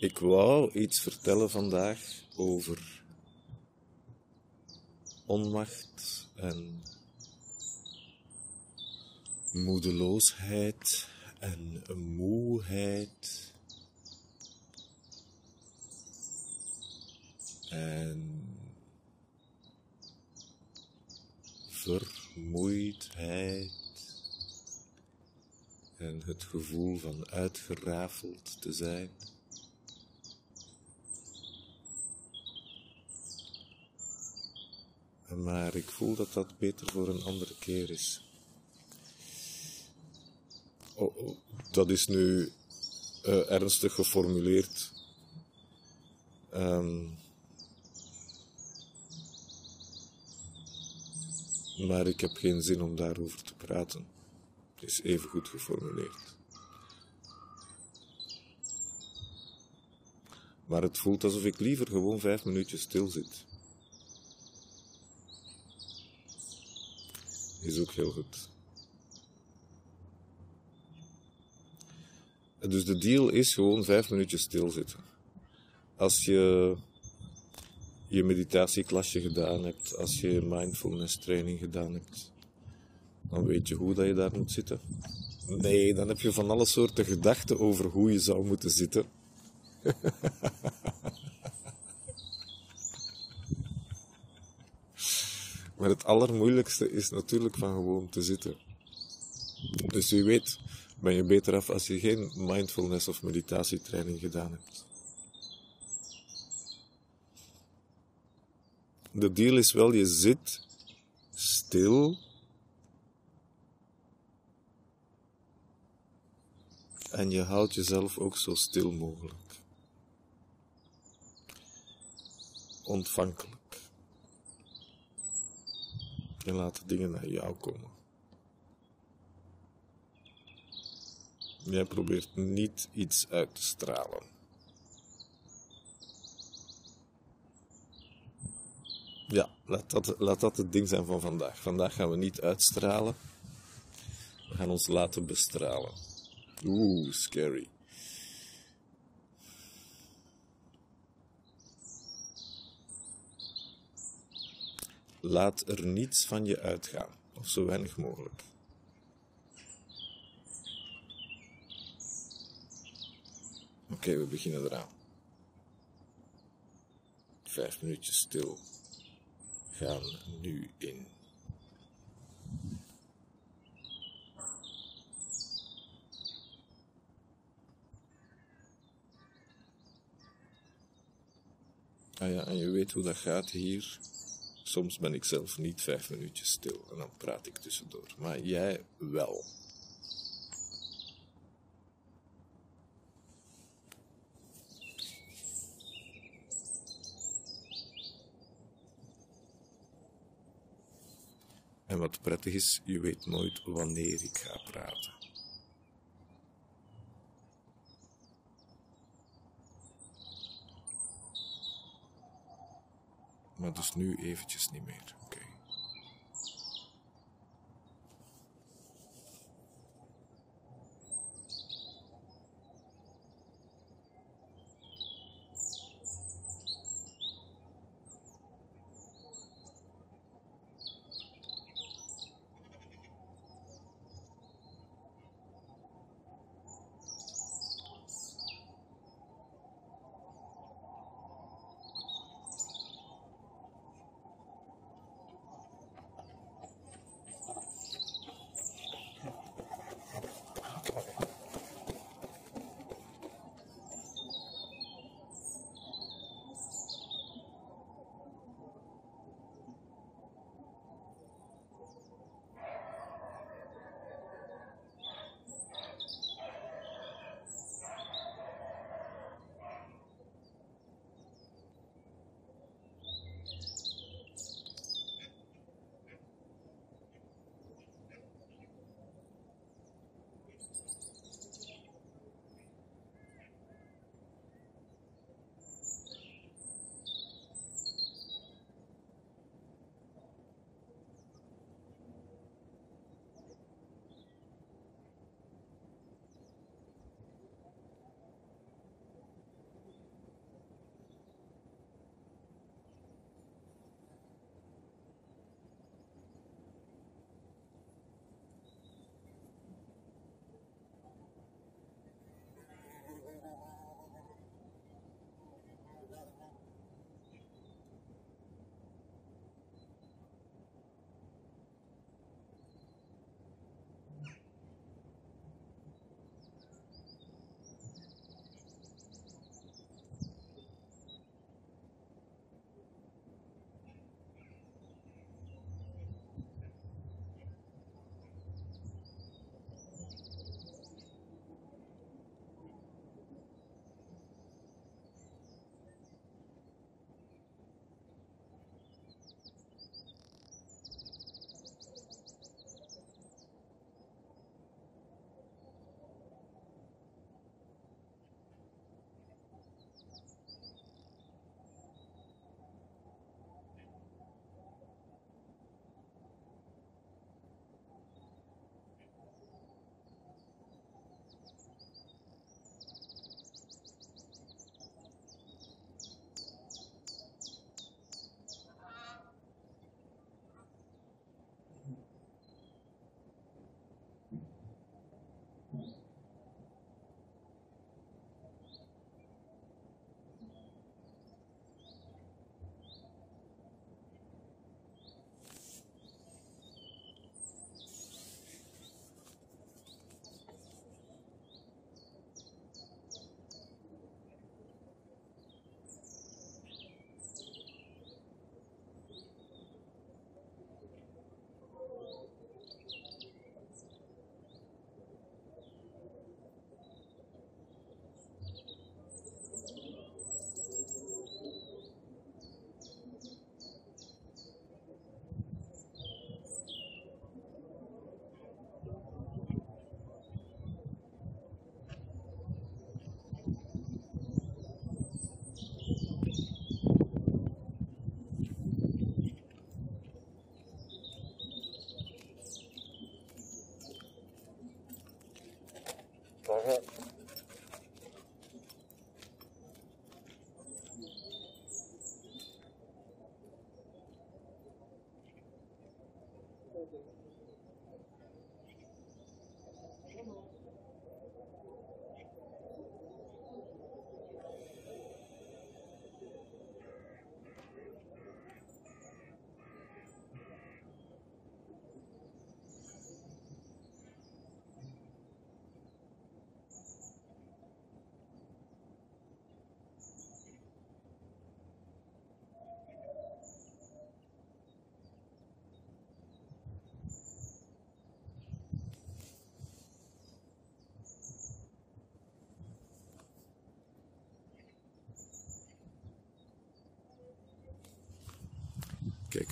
Ik wou iets vertellen vandaag over onmacht en moedeloosheid en moeheid en vermoeidheid en het gevoel van uitgerafeld te zijn. Maar ik voel dat dat beter voor een andere keer is. Oh, oh, dat is nu uh, ernstig geformuleerd. Um, maar ik heb geen zin om daarover te praten. Het is even goed geformuleerd. Maar het voelt alsof ik liever gewoon vijf minuutjes stil zit. Is ook goed. Dus de deal is gewoon vijf minuutjes stilzitten. Als je je meditatieklasje gedaan hebt, als je mindfulness training gedaan hebt, dan weet je hoe dat je daar moet zitten. Nee, dan heb je van alle soorten gedachten over hoe je zou moeten zitten. maar het allermoeilijkste is natuurlijk van gewoon te zitten. Dus wie weet ben je beter af als je geen mindfulness of meditatietraining gedaan hebt. De deal is wel, je zit stil. En je houdt jezelf ook zo stil mogelijk. Ontvankelijk. Je laat dingen naar jou komen. Jij probeert niet iets uit te stralen. Ja, laat dat, laat dat het ding zijn van vandaag. Vandaag gaan we niet uitstralen. We gaan ons laten bestralen. Oeh, scary. Laat er niets van je uitgaan, of zo weinig mogelijk. Oké, we beginnen eraan. Vijf minuutjes stil gaan nu in. Ah ja, en je weet hoe dat gaat hier. Soms ben ik zelf niet vijf minuutjes stil en dan praat ik tussendoor. Maar jij wel. En wat prettig is, je weet nooit wanneer ik ga praten. Maar dus nu eventjes niet meer.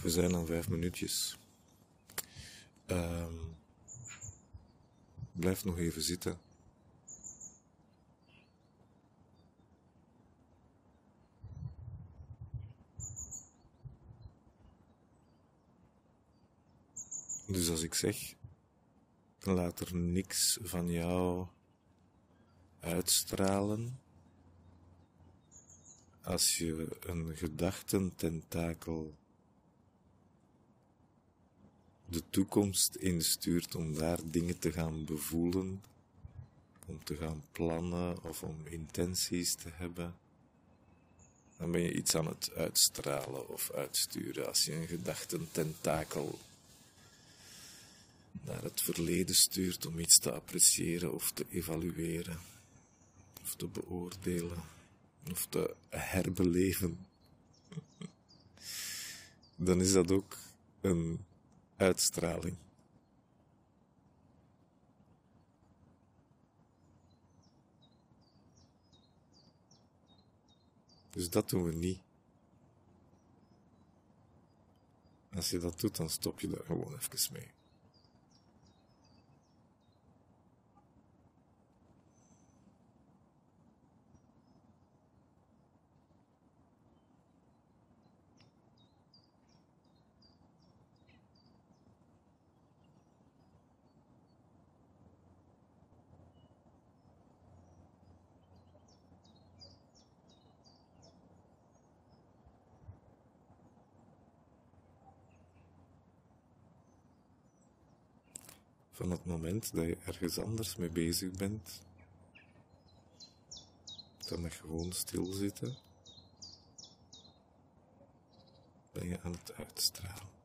We zijn aan vijf minuutjes. Ehm, blijf nog even zitten. Dus als ik zeg, laat er niks van jou uitstralen. Als je een gedachtententakel de toekomst instuurt om daar dingen te gaan bevoelen, om te gaan plannen of om intenties te hebben, dan ben je iets aan het uitstralen of uitsturen. Als je een gedachtententakel naar het verleden stuurt om iets te appreciëren of te evalueren, of te beoordelen, of te herbeleven, dan is dat ook een uitstraling. Dus dat doen we niet. Als je dat doet, dan stop je daar gewoon even mee. Van het moment dat je ergens anders mee bezig bent, dan met gewoon stilzitten, ben je aan het uitstralen.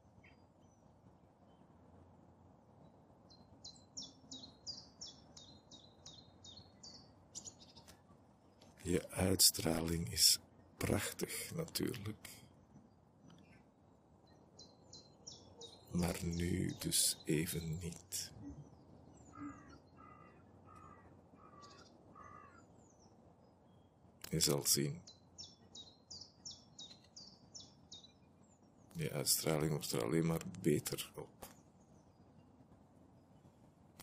Je uitstraling is prachtig natuurlijk. Maar nu dus even niet. Je zal zien. Je uitstraling wordt er alleen maar beter op.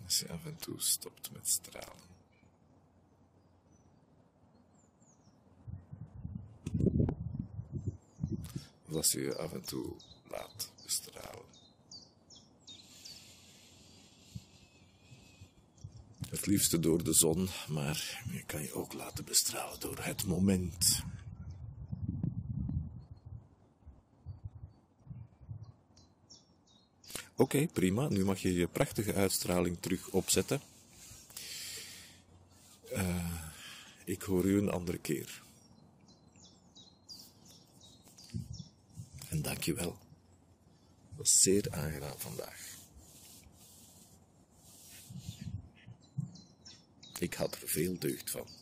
Als je af en toe stopt met stralen. Of als je je af en toe laat bestralen. Het liefste door de zon, maar je kan je ook laten bestralen door het moment. Oké, prima. Nu mag je je prachtige uitstraling terug opzetten. Uh, ik hoor u een andere keer. En dank je wel. Het was zeer aangenaam vandaag. Ik had er veel deugd van.